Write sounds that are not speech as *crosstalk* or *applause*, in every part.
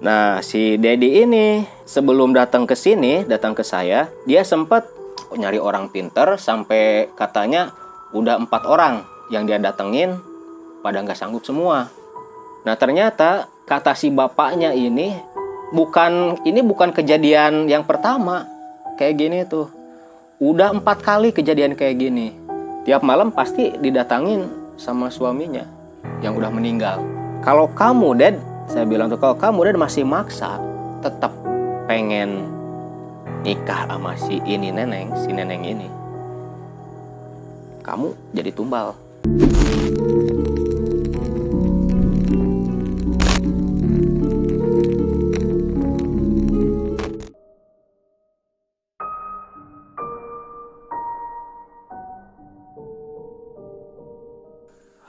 Nah, si Dedi ini sebelum datang ke sini, datang ke saya, dia sempat nyari orang pinter sampai katanya udah empat orang yang dia datengin pada nggak sanggup semua. Nah, ternyata kata si bapaknya ini bukan ini bukan kejadian yang pertama kayak gini tuh. Udah empat kali kejadian kayak gini. Tiap malam pasti didatangin sama suaminya yang udah meninggal. Kalau kamu, Dad, saya bilang tuh kalau kamu udah masih maksa tetap pengen nikah sama si ini neneng si neneng ini kamu jadi tumbal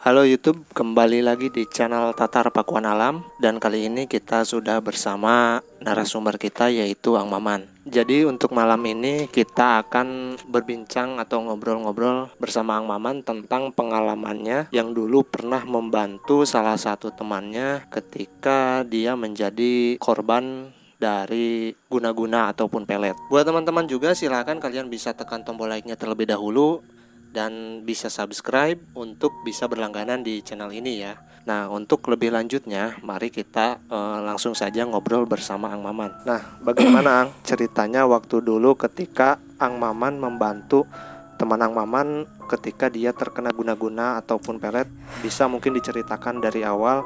Halo YouTube, kembali lagi di channel Tatar Pakuan Alam dan kali ini kita sudah bersama narasumber kita yaitu Ang Maman. Jadi untuk malam ini kita akan berbincang atau ngobrol-ngobrol bersama Ang Maman tentang pengalamannya yang dulu pernah membantu salah satu temannya ketika dia menjadi korban dari guna-guna ataupun pelet. Buat teman-teman juga silahkan kalian bisa tekan tombol like-nya terlebih dahulu dan bisa subscribe untuk bisa berlangganan di channel ini ya. Nah, untuk lebih lanjutnya, mari kita uh, langsung saja ngobrol bersama Ang Maman. Nah, bagaimana Ang ceritanya waktu dulu ketika Ang Maman membantu teman Ang Maman ketika dia terkena guna-guna ataupun pelet, bisa mungkin diceritakan dari awal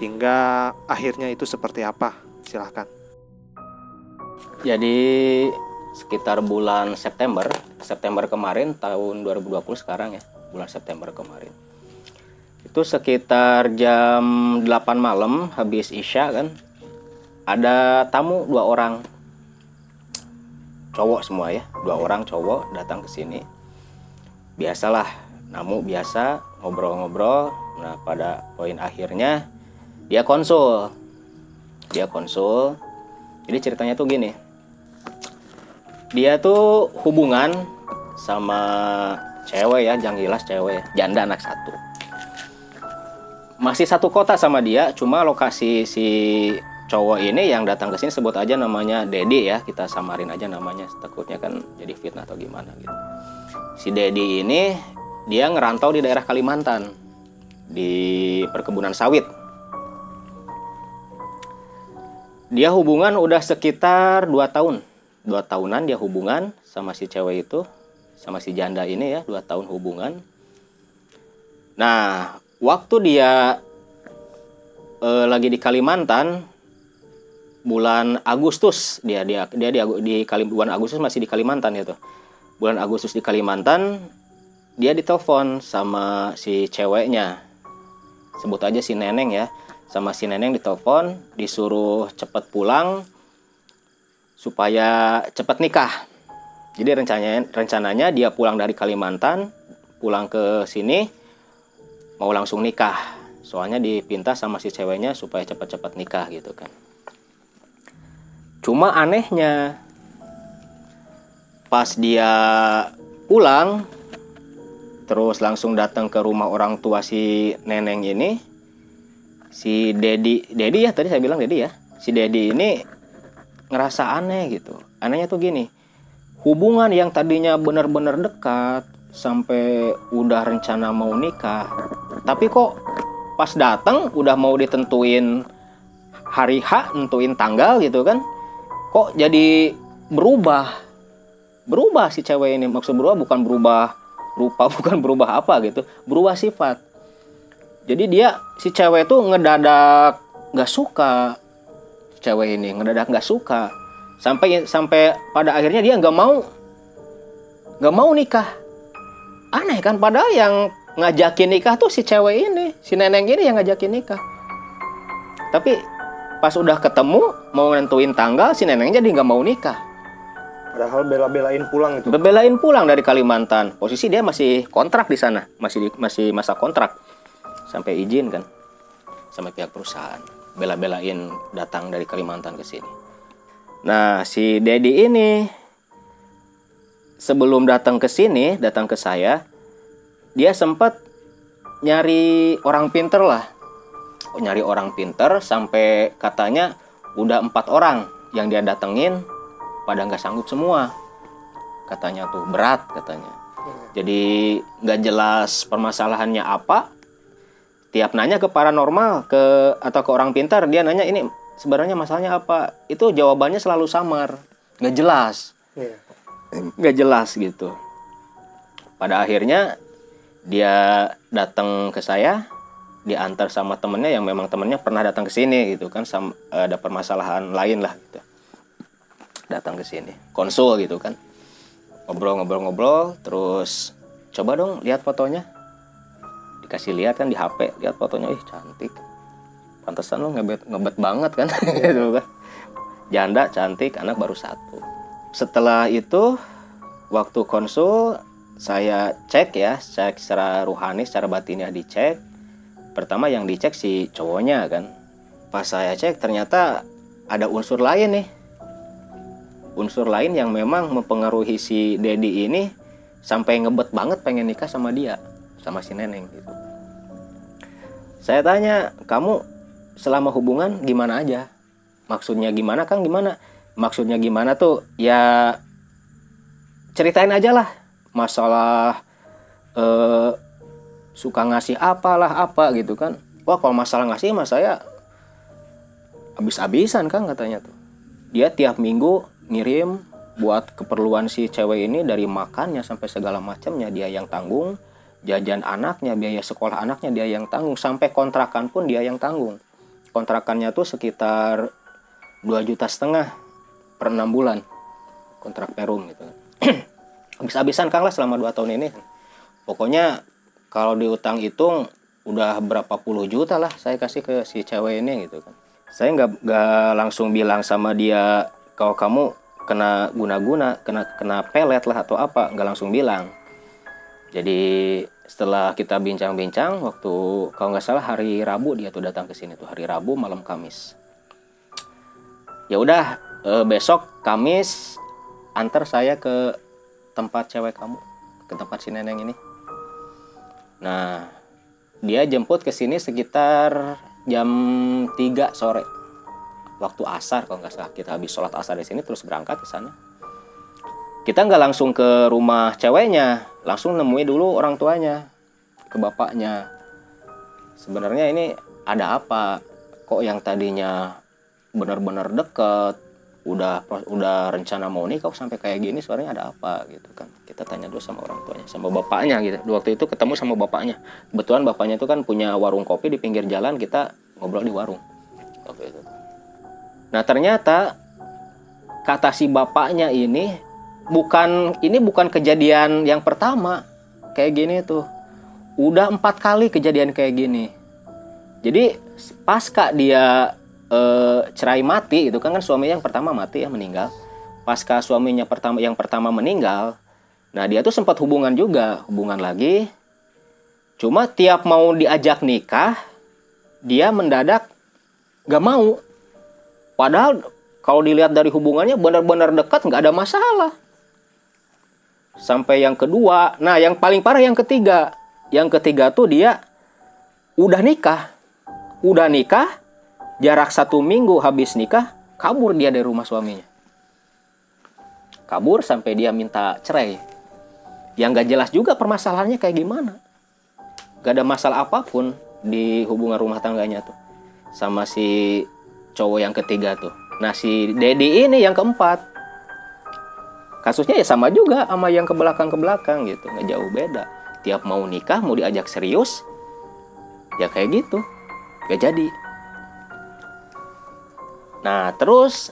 hingga akhirnya itu seperti apa? Silahkan. Jadi sekitar bulan September September kemarin tahun 2020 sekarang ya bulan September kemarin. Itu sekitar jam 8 malam habis isya kan ada tamu dua orang. Cowok semua ya dua orang cowok datang ke sini. Biasalah namu biasa ngobrol-ngobrol. Nah pada poin akhirnya dia konsul. Dia konsul. Jadi ceritanya tuh gini dia tuh hubungan sama cewek ya, jangan jelas cewek, janda anak satu. Masih satu kota sama dia, cuma lokasi si cowok ini yang datang ke sini sebut aja namanya Dedi ya, kita samarin aja namanya, takutnya kan jadi fitnah atau gimana gitu. Si Dedi ini dia ngerantau di daerah Kalimantan di perkebunan sawit. Dia hubungan udah sekitar 2 tahun dua tahunan dia hubungan sama si cewek itu sama si janda ini ya dua tahun hubungan. Nah waktu dia eh, lagi di Kalimantan bulan Agustus dia dia dia di, di Kalim, bulan Agustus masih di Kalimantan itu. Bulan Agustus di Kalimantan dia ditelepon sama si ceweknya. Sebut aja si neneng ya. Sama si neneng ditelepon disuruh cepet pulang supaya cepat nikah. Jadi rencananya rencananya dia pulang dari Kalimantan, pulang ke sini mau langsung nikah. Soalnya dipinta sama si ceweknya supaya cepat-cepat nikah gitu kan. Cuma anehnya pas dia pulang terus langsung datang ke rumah orang tua si neneng ini si Dedi Dedi ya tadi saya bilang Dedi ya si Dedi ini ngerasa aneh gitu. Anehnya tuh gini hubungan yang tadinya benar-benar dekat sampai udah rencana mau nikah tapi kok pas datang udah mau ditentuin hari H nentuin tanggal gitu kan kok jadi berubah. Berubah si cewek ini maksud berubah bukan berubah rupa *laughs* bukan berubah apa gitu berubah sifat. Jadi dia si cewek tuh ngedadak nggak suka cewek ini ngedadak nggak suka. Sampai sampai pada akhirnya dia nggak mau nggak mau nikah. Aneh kan padahal yang ngajakin nikah tuh si cewek ini si neneng ini yang ngajakin nikah. Tapi pas udah ketemu mau nentuin tanggal si neneng jadi nggak mau nikah. Padahal bela-belain pulang itu. Bela-belain pulang dari Kalimantan. Posisi dia masih kontrak di sana masih masih masa kontrak. Sampai izin kan sama pihak perusahaan bela-belain datang dari Kalimantan ke sini. Nah, si Dedi ini sebelum datang ke sini, datang ke saya, dia sempat nyari orang pinter lah. Oh, nyari orang pinter sampai katanya udah empat orang yang dia datengin pada nggak sanggup semua katanya tuh berat katanya jadi nggak jelas permasalahannya apa tiap nanya ke paranormal ke atau ke orang pintar dia nanya ini sebenarnya masalahnya apa? Itu jawabannya selalu samar. Nggak jelas. Nggak jelas gitu. Pada akhirnya dia datang ke saya diantar sama temennya yang memang temennya pernah datang ke sini gitu kan sam- ada permasalahan lain lah gitu. Datang ke sini konsul gitu kan. Ngobrol-ngobrol-ngobrol terus coba dong lihat fotonya dikasih lihat kan di HP lihat fotonya ih cantik. Pantesan lo ngebet ngebet banget kan? *laughs* Gitu kan? Janda cantik anak baru satu. Setelah itu waktu konsul saya cek ya cek secara ruhani secara batinnya dicek. Pertama yang dicek si cowoknya kan. Pas saya cek ternyata ada unsur lain nih. Unsur lain yang memang mempengaruhi si Dedi ini sampai ngebet banget pengen nikah sama dia sama si neneng gitu. Saya tanya kamu selama hubungan gimana aja? Maksudnya gimana kang? Gimana? Maksudnya gimana tuh? Ya ceritain aja lah. Masalah eh, suka ngasih apalah apa gitu kan. Wah kalau masalah ngasih mah saya habis-habisan kan katanya tuh. Dia tiap minggu ngirim buat keperluan si cewek ini dari makannya sampai segala macamnya. Dia yang tanggung jajan anaknya biaya sekolah anaknya dia yang tanggung. Sampai kontrakan pun dia yang tanggung. Kontrakannya tuh sekitar 2 juta setengah per enam bulan. Kontrak perum gitu. *clears throat* Habis-habisan kang lah selama 2 tahun ini. Pokoknya kalau diutang hitung udah berapa puluh juta lah saya kasih ke si cewek ini gitu kan. Saya nggak nggak langsung bilang sama dia kalau kamu kena guna-guna kena kena pelet lah atau apa. Nggak langsung bilang. Jadi setelah kita bincang-bincang waktu kalau nggak salah hari Rabu dia tuh datang ke sini tuh hari Rabu malam Kamis. Ya udah eh, besok Kamis antar saya ke tempat cewek kamu ke tempat si neneng ini. Nah dia jemput ke sini sekitar jam 3 sore. Waktu asar kalau nggak salah. Kita habis sholat asar di sini terus berangkat ke sana. Kita nggak langsung ke rumah ceweknya langsung nemui dulu orang tuanya ke bapaknya. Sebenarnya ini ada apa? Kok yang tadinya benar-benar deket udah udah rencana mau nikah kok sampai kayak gini? Sebenarnya ada apa gitu kan? Kita tanya dulu sama orang tuanya sama bapaknya gitu. Waktu itu ketemu sama bapaknya. Kebetulan bapaknya itu kan punya warung kopi di pinggir jalan kita ngobrol di warung. Waktu itu. Nah ternyata kata si bapaknya ini bukan ini bukan kejadian yang pertama kayak gini tuh. Udah empat kali kejadian kayak gini. Jadi pasca dia eh, cerai mati itu kan kan suaminya yang pertama mati ya meninggal. Pasca suaminya pertama yang pertama meninggal nah dia tuh sempat hubungan juga hubungan lagi. Cuma tiap mau diajak nikah dia mendadak gak mau. Padahal kalau dilihat dari hubungannya benar-benar dekat nggak ada masalah sampai yang kedua. Nah yang paling parah yang ketiga. Yang ketiga tuh dia udah nikah. Udah nikah jarak satu minggu habis nikah kabur dia dari rumah suaminya. Kabur sampai dia minta cerai. Yang gak jelas juga permasalahannya kayak gimana. Gak ada masalah apa pun di hubungan rumah tangganya tuh. Sama si cowok yang ketiga tuh. Nah si Dedi ini yang keempat kasusnya ya sama juga sama yang ke belakang ke belakang gitu. Nggak jauh beda. Tiap mau nikah mau diajak serius ya kayak gitu. Gak jadi. Nah terus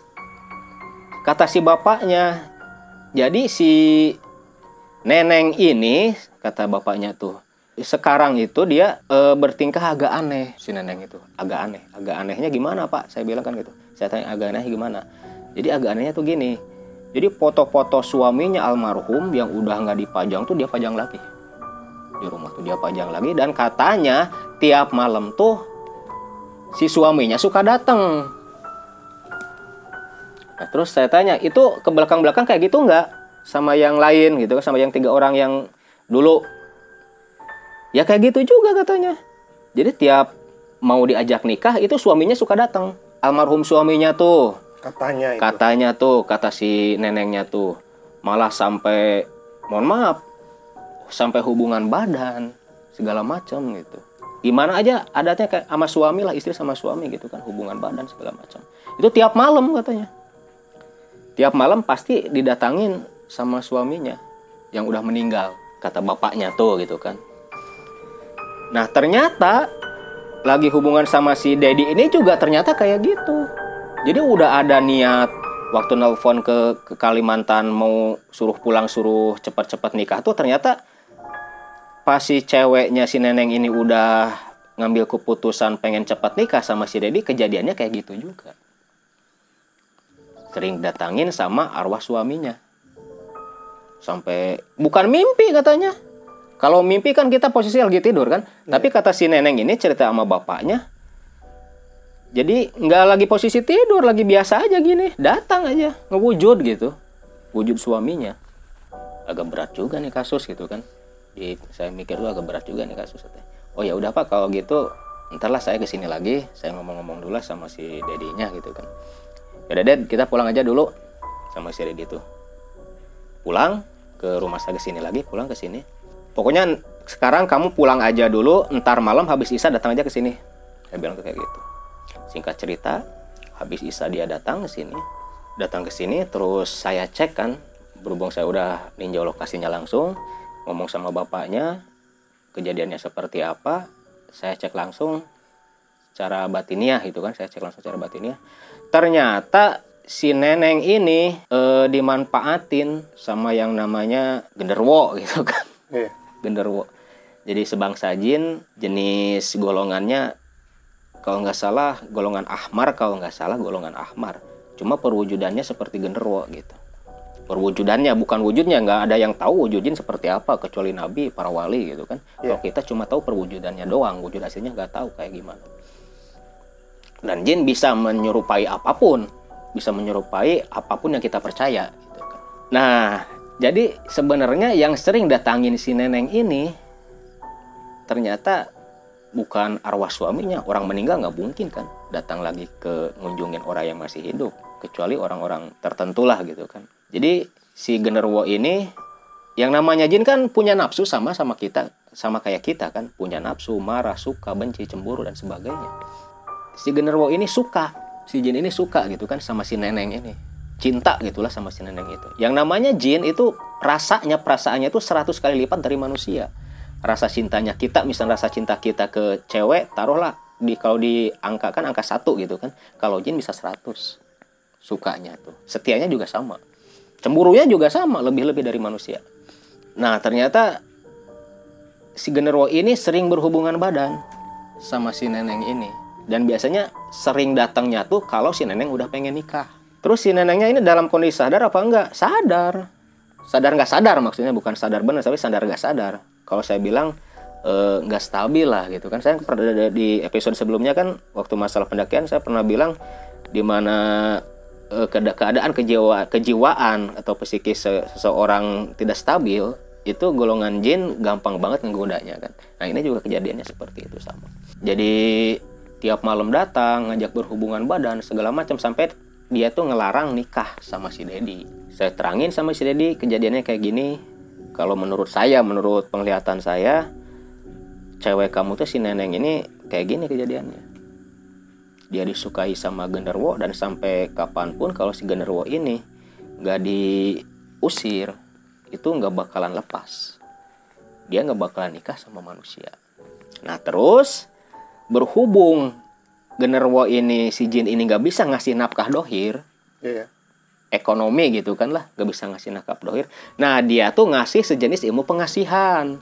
kata si bapaknya jadi si neneng ini kata bapaknya tuh sekarang itu dia e, bertingkah agak aneh si neneng itu. Agak aneh. Agak anehnya gimana pak? Saya bilang kan gitu. Saya tanya agak aneh gimana? Jadi agak anehnya tuh gini jadi foto-foto suaminya almarhum yang udah nggak dipajang tuh dia pajang lagi. Di rumah tuh dia pajang lagi dan katanya tiap malam tuh si suaminya suka datang nah terus saya tanya itu ke belakang-belakang kayak gitu nggak? Sama yang lain gitu kan sama yang tiga orang yang dulu? Ya kayak gitu juga katanya. Jadi tiap mau diajak nikah itu suaminya suka datang almarhum suaminya tuh Katanya itu. katanya tuh kata si nenengnya tuh malah sampai mohon maaf sampai hubungan badan segala macam gitu. Gimana aja adatnya kayak sama suami lah istri sama suami gitu kan hubungan badan segala macam. Itu tiap malam katanya. Tiap malam pasti didatangin sama suaminya yang udah meninggal kata bapaknya tuh gitu kan. Nah ternyata lagi hubungan sama si Dedi ini juga ternyata kayak gitu jadi udah ada niat waktu nelpon ke, ke Kalimantan mau suruh pulang suruh cepat-cepat nikah tuh ternyata pas si ceweknya si neneng ini udah ngambil keputusan pengen cepat nikah sama si Dedi kejadiannya kayak gitu juga. Sering datangin sama arwah suaminya. Sampai bukan mimpi katanya. Kalau mimpi kan kita posisi lagi tidur kan. Tapi kata si neneng ini cerita sama bapaknya jadi nggak lagi posisi tidur, lagi biasa aja gini, datang aja ngewujud gitu, wujud suaminya. Agak berat juga nih kasus gitu kan. Di, saya mikir tuh agak berat juga nih kasus. Oh ya udah pak kalau gitu, entarlah saya ke sini lagi, saya ngomong-ngomong dulu lah sama si dedinya gitu kan. Ya Ded, kita pulang aja dulu sama si Dedi tuh. Pulang ke rumah saya ke sini lagi, pulang ke sini. Pokoknya sekarang kamu pulang aja dulu, entar malam habis isa datang aja ke sini. Saya bilang tuh kayak gitu. Singkat cerita, habis Isa dia datang ke sini. Datang ke sini terus saya cek kan, berhubung saya udah ninjau lokasinya langsung, ngomong sama bapaknya, kejadiannya seperti apa, saya cek langsung secara batiniah itu kan, saya cek langsung secara batiniah. Ternyata si neneng ini e, dimanfaatin sama yang namanya genderwo *laughs* gitu kan. Iya. Genderwo. Jadi sebangsa jin jenis golongannya kalau nggak salah golongan ahmar kalau nggak salah golongan ahmar. Cuma perwujudannya seperti genderuwo gitu. Perwujudannya bukan wujudnya. Nggak ada yang tahu wujudin seperti apa kecuali nabi para wali gitu kan. Iya. kalau kita cuma tahu perwujudannya doang wujud aslinya nggak tahu kayak gimana. Dan jin bisa menyerupai apa pun bisa menyerupai apa pun yang kita percaya gitu kan. Nah jadi sebenarnya yang sering datangin si neneng ini ternyata bukan arwah suaminya orang meninggal nggak mungkin kan datang lagi ke ngunjungin orang yang masih hidup kecuali orang-orang tertentu lah gitu kan. Jadi si genderuwo ini yang namanya jin kan punya nafsu sama sama kita sama kayak kita kan. Punya nafsu marah suka benci cemburu dan sebagainya. Si genderuwo ini suka si jin ini suka gitu kan sama si neneng ini. Cinta gitulah sama si neneng itu. Yang namanya jin itu rasanya perasaannya itu 100 kali lipat dari manusia rasa cintanya kita misalnya rasa cinta kita ke cewek taruhlah di kalau diangkakan angka satu gitu kan kalau jin bisa 100 sukanya tuh. Setianya juga sama. Cemburunya juga sama lebih-lebih dari manusia. Nah ternyata si genderuwo ini sering berhubungan badan sama si neneng ini. Dan biasanya sering datangnya tuh kalau si neneng udah pengen nikah. Terus si nenengnya ini dalam kondisi sadar apa enggak? Sadar. Sadar nggak sadar maksudnya bukan sadar benar tapi sadar nggak sadar kalau saya bilang eh, nggak stabil lah gitu kan. Saya pernah di episode sebelumnya kan waktu masalah pendakian saya pernah bilang di mana keada- keadaan kejiwa kejiwaan atau psikis se- seseorang tidak stabil itu golongan jin gampang banget menggodanya kan. Nah ini juga kejadiannya seperti itu sama. Jadi tiap malam datang ngajak berhubungan badan segala macam sampai dia tuh ngelarang nikah sama si Dedi saya terangin sama si Dedi kejadiannya kayak gini kalau menurut saya menurut penglihatan saya cewek kamu tuh si neneng ini kayak gini kejadiannya. Dia disukai sama genderwo dan sampai kapan pun kalau si genderwo ini nggak diusir itu nggak bakalan lepas. Dia nggak bakalan nikah sama manusia. Nah terus berhubung genderwo ini si jin ini nggak bisa ngasih nafkah dohir Iya. Ekonomi gitu kan lah gak bisa ngasih nakap dohir nah dia tuh ngasih sejenis ilmu pengasihan.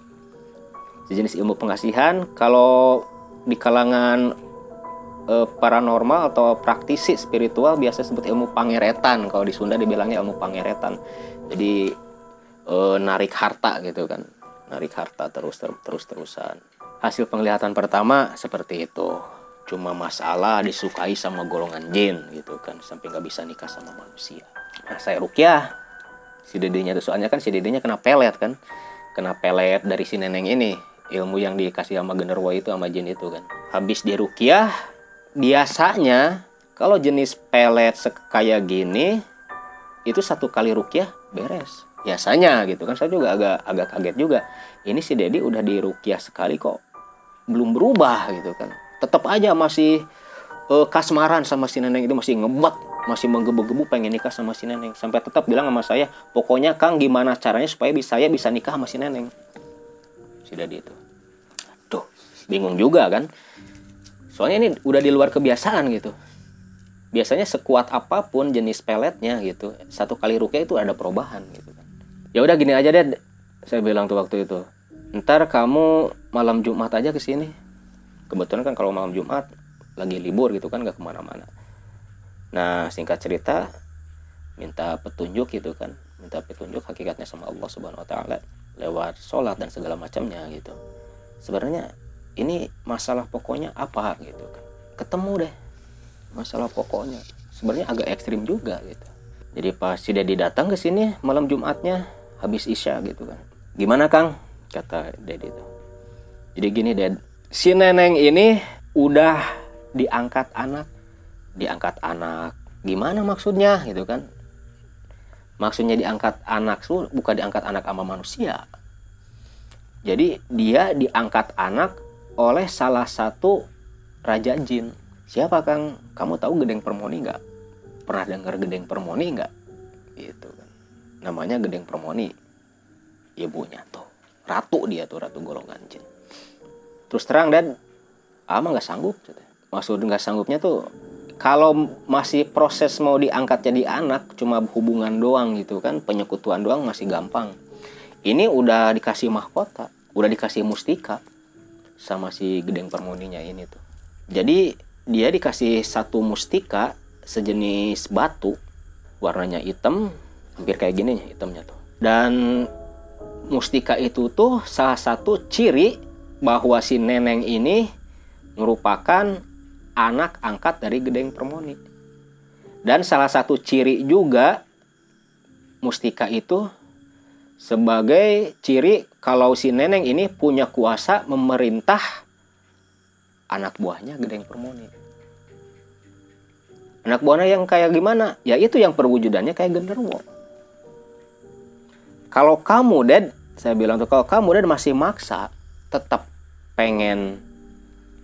Sejenis ilmu pengasihan kalau di kalangan eh, paranormal atau praktisi spiritual biasa sebut ilmu pangeretan. Kalau di Sunda dibilangnya ilmu pangeretan. Jadi eh, narik harta gitu kan. Narik harta terus terus terusan. Hasil penglihatan pertama seperti itu cuma masalah disukai sama golongan jin gitu kan sampai nggak bisa nikah sama manusia. Nah, saya rukyah. Si dedenya tuh soalnya kan si dedenya kena pelet kan. Kena pelet dari si neneng ini. Ilmu yang dikasih sama genderuwo itu sama jin itu kan. Habis di rukyah biasanya kalau jenis pelet kayak gini itu satu kali rukyah beres. Biasanya gitu kan saya juga agak agak kaget juga. Ini si Dedi udah di rukyah sekali kok belum berubah gitu kan tetap aja masih uh, kasmaran sama si nenek itu masih ngebet masih menggebu-gebu pengen nikah sama si neneng. Sampai tetap bilang sama saya pokoknya kang gimana caranya supaya bisa saya bisa nikah sama si neneng? Si Dedi itu. Tuh bingung juga kan? Soalnya ini udah di luar kebiasaan gitu. Biasanya sekuat apa pun jenis peletnya gitu satu kali rukyah itu ada perubahan gitu kan. Ya udah gini aja deh saya bilang tuh waktu itu ntar kamu malam Jumat aja ke sini kebetulan kan kalau malam Jumat lagi libur gitu kan gak ke mana-mana. Nah singkat cerita minta petunjuk gitu kan. Minta petunjuk hakikatnya sama Allah Subhanahu Wa Taala lewat sholat dan segala macamnya gitu. Sebenarnya ini masalah pokoknya apa gitu kan? Ketemu deh masalah pokoknya. Sebenarnya agak ekstrim juga gitu. Jadi pas si Dedi datang ke sini malam Jumatnya habis isya gitu kan. Gimana Kang? kata Dedi itu jadi gini Ded si neneng ini udah diangkat anak. Diangkat anak. Gimana maksudnya? Gitu kan? Maksudnya diangkat anak bukan diangkat anak sama manusia. Jadi dia diangkat anak oleh salah satu raja jin. Siapa kang? Kamu tahu gedeng permoni nggak? Pernah dengar gedeng permoni nggak? Gitu kan. Namanya gedeng permoni. Ibunya tuh. Ratu dia tuh ratu golongan jin terus terang dan. Ama nggak sanggup maksud nggak sanggupnya tuh kalau masih proses mau diangkat jadi anak cuma hubungan doang gitu kan penyekutuan doang masih gampang. Ini udah dikasih mahkota udah dikasih mustika sama si gedeng permuninya ini tuh. Jadi dia dikasih satu mustika sejenis batu warnanya hitam hampir kayak gini hitamnya tuh. Dan mustika itu tuh salah satu ciri bahwa si neneng ini merupakan anak angkat dari Gedeng Permoni. Dan salah satu ciri juga mustika itu sebagai ciri kalau si neneng ini punya kuasa memerintah anak buahnya Gedeng Permoni. Anak buahnya yang kayak gimana? Ya itu yang perwujudannya kayak genderwo. Kalau kamu, Dad, saya bilang tuh kalau kamu udah masih maksa tetap pengen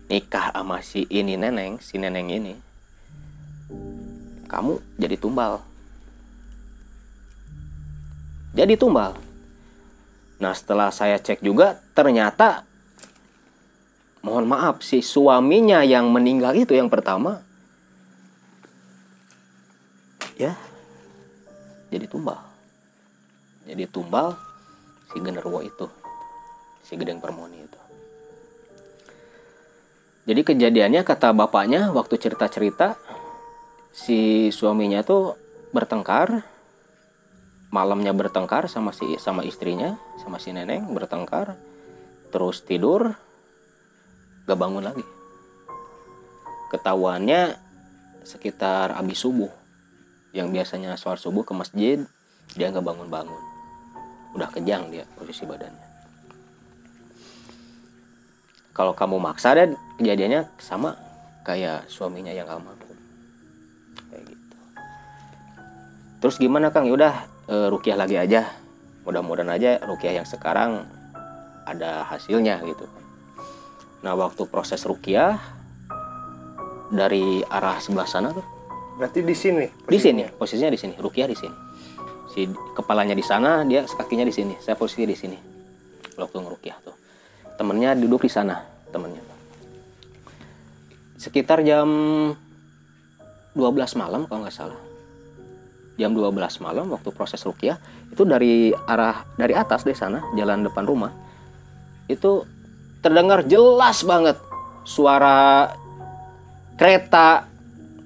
nikah sama si ini neneng si neneng ini kamu jadi tumbal. Jadi tumbal. Nah setelah saya cek juga ternyata mohon maaf si suaminya yang meninggal itu yang pertama ya jadi tumbal. Jadi tumbal si genderuwo itu si gedeng permoni itu jadi kejadiannya kata bapaknya waktu cerita-cerita si suaminya tuh bertengkar malamnya bertengkar sama si sama istrinya sama si neneng bertengkar terus tidur gak bangun lagi. Ketahuannya sekitar abis subuh yang biasanya sholat subuh ke masjid dia nggak bangun-bangun. Udah kejang dia posisi badannya kalau kamu maksa dan kejadiannya sama kayak suaminya yang almarhum kayak gitu. Terus gimana kang? Yaudah e, rukiah lagi aja. Mudah-mudahan aja rukiah yang sekarang ada hasilnya gitu. Nah waktu proses rukiah dari arah sebelah sana tuh? Berarti di sini? Di sini posisinya di sini. Rukiah di sini. Si kepalanya di sana dia kakinya di sini. Saya posisi di sini. Waktu ngerukiah tuh temennya duduk di sana temennya. Sekitar jam 12 malam kalau nggak salah. Jam 12 malam waktu proses rukiah itu dari arah dari atas dari sana jalan depan rumah itu terdengar jelas banget suara kereta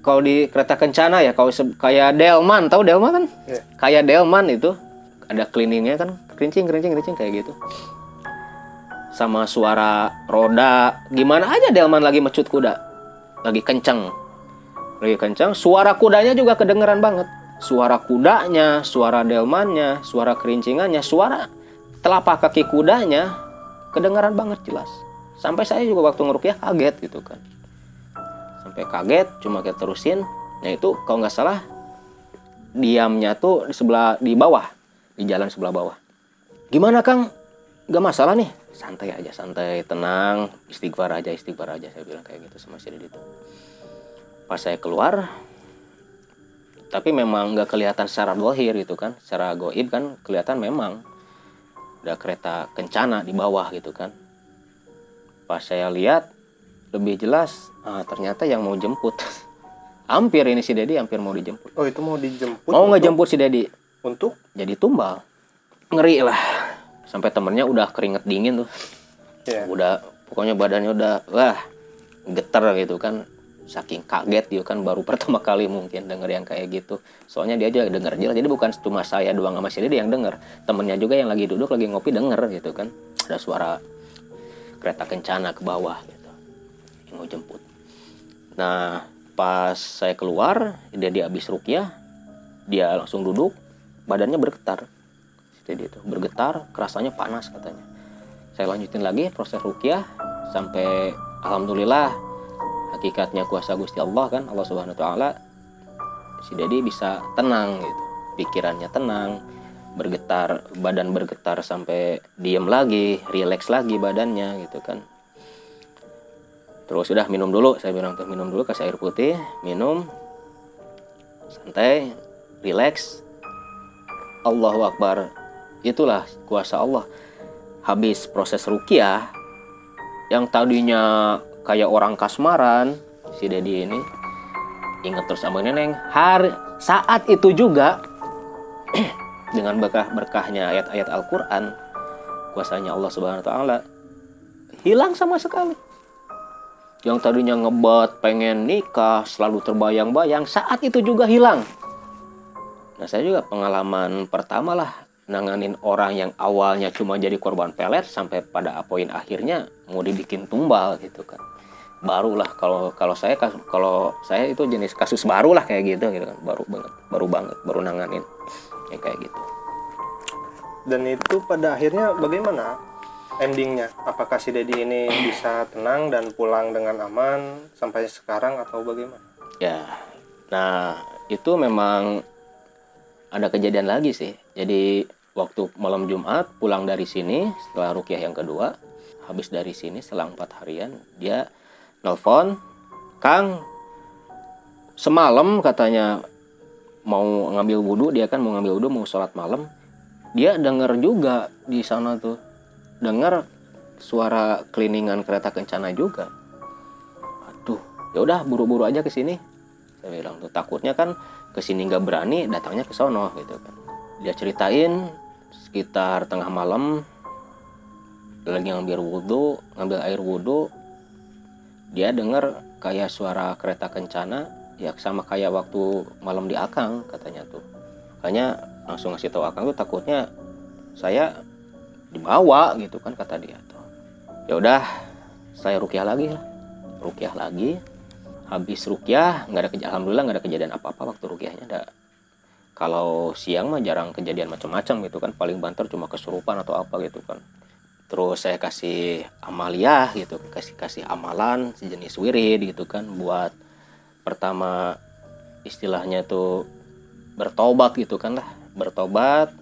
kalau di kereta kencana ya kalau kayak Delman tahu Delman kan? Yeah. kayak Delman itu ada cleaningnya kan kerincing kerincing kerincing kayak gitu sama suara roda. Gimana aja Delman lagi mecut kuda. Lagi kenceng. Lagi kenceng. Suara kudanya juga kedengeran banget. Suara kudanya suara delmannya suara kerincingannya suara telapak kaki kudanya kedengeran banget jelas. Sampai saya juga waktu ngerupiah kaget gitu kan. Sampai kaget cuma kita terusin. Nah itu kalau nggak salah diamnya tuh di sebelah di bawah. Di jalan sebelah bawah. Gimana kang nggak masalah nih. Santai aja santai tenang. Istighfar aja istighfar aja. Saya bilang kayak gitu sama si itu pas saya keluar tapi memang nggak kelihatan secara dohir gitu kan. Secara goib kan kelihatan memang ada kereta kencana di bawah gitu kan. Pas saya lihat lebih jelas ah, ternyata yang mau jemput. *laughs* Hampir ini si Dedi hampir mau dijemput. Oh itu mau dijemput? mau ngejemput si Dedi Untuk? jadi tumbal. Ngeri lah sampai temennya udah keringet dingin tuh. Ya. udah pokoknya badannya udah wah geter gitu kan. Saking kaget dia kan baru *laughs* pertama kali mungkin denger yang kayak gitu. Soalnya dia aja denger jelas jadi bukan cuma saya doang sama si Dede yang denger. Temennya juga yang lagi duduk lagi ngopi denger gitu kan. Ada suara kereta kencana ke bawah gitu yang mau jemput. Nah pas saya keluar dia dia habis rukyah dia langsung duduk badannya bergetar jadi itu bergetar kerasanya panas katanya. Saya lanjutin lagi proses rukyah sampai alhamdulillah hakikatnya kuasa Gusti Allah kan Allah Subhanahu wa taala si Dedi bisa tenang gitu. Pikirannya tenang bergetar badan bergetar sampai diem lagi rileks lagi badannya gitu kan. Terus sudah minum dulu saya bilang tuh minum dulu kasih air putih minum santai rileks Allahu Akbar itulah kuasa Allah. Habis proses rukiah yang tadinya kayak orang kasmaran si Dedi ini ingat terus sama neneng. Hari saat itu juga *clears throat* dengan berkah berkahnya ayat-ayat Al-Quran kuasanya Allah Subhanahu Wa Taala hilang sama sekali. Yang tadinya ngebat pengen nikah selalu terbayang-bayang saat itu juga hilang. Nah saya juga pengalaman pertama lah nanganin orang yang awalnya cuma jadi korban pelet sampai pada poin akhirnya mau dibikin tumbal gitu kan. Barulah kalau kalau saya kalau saya itu jenis kasus baru lah kayak gitu gitu kan. Baru banget baru banget baru nanganin. Yang kayak gitu. Dan itu pada akhirnya bagaimana endingnya? Apakah si Dedi ini bisa tenang dan pulang dengan aman sampai sekarang atau bagaimana? ya nah itu memang ada kejadian lagi sih. Jadi waktu malam Jumat pulang dari sini setelah rukyah yang kedua habis dari sini selang empat harian dia nelpon Kang semalam katanya mau ngambil wudhu dia kan mau ngambil wudhu mau sholat malam. Dia denger juga di sana tuh denger suara keliningan kereta kencana juga. Aduh ya udah buru-buru aja ke sini. Saya bilang tuh takutnya kan ke sini nggak berani datangnya ke sono gitu kan. Dia ceritain sekitar tengah malam lagi ngambil wudhu ngambil air wudhu dia dengar kayak suara kereta kencana ya sama kayak waktu malam di Akang katanya tuh. Makanya langsung ngasih tahu Akang tuh takutnya saya dibawa gitu kan kata dia tuh. Ya udah saya rukyah lagi lah. Rukyah lagi. Habis rukyah nggak ada kej- alhamdulillah nggak ada kejadian apa apa waktu rukyahnya ada kalau siang mah jarang kejadian macam-macam gitu kan. Paling banter cuma kesurupan atau apa gitu kan. Terus saya kasih amaliah gitu kasih kasih amalan sejenis wirid gitu kan. Buat pertama istilahnya tuh bertobat gitu kan lah. Bertobat.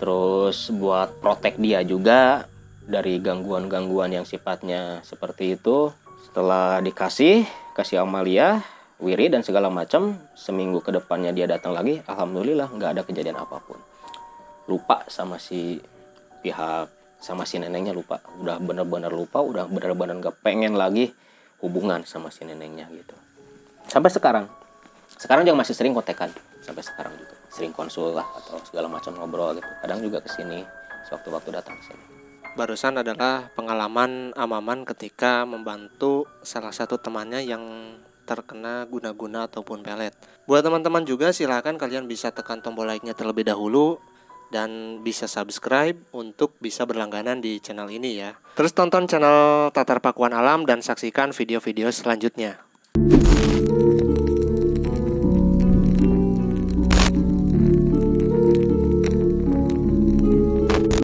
Terus buat protek dia juga dari gangguan-gangguan yang sifatnya seperti itu. Setelah dikasih kasih amalia wirid dan segala macam seminggu ke depannya dia datang lagi alhamdulillah nggak ada kejadian apa pun. Lupa sama si pihak sama si neneknya lupa. Udah bener-bener lupa udah bener-bener nggak pengen lagi hubungan sama si neneknya gitu. Sampai sekarang. Sekarang juga masih sering kontekan sampai sekarang juga. Sering konsul lah atau segala macam ngobrol gitu. Kadang juga ke sini sewaktu-waktu datang ke sini. Barusan adalah pengalaman Amaman ketika membantu salah satu temannya yang terkena guna-guna ataupun pelet. Buat teman-teman juga silahkan kalian bisa tekan tombol like-nya terlebih dahulu dan bisa subscribe untuk bisa berlangganan di channel ini ya. Terus tonton channel Tatar Pakuan Alam dan saksikan video-video selanjutnya.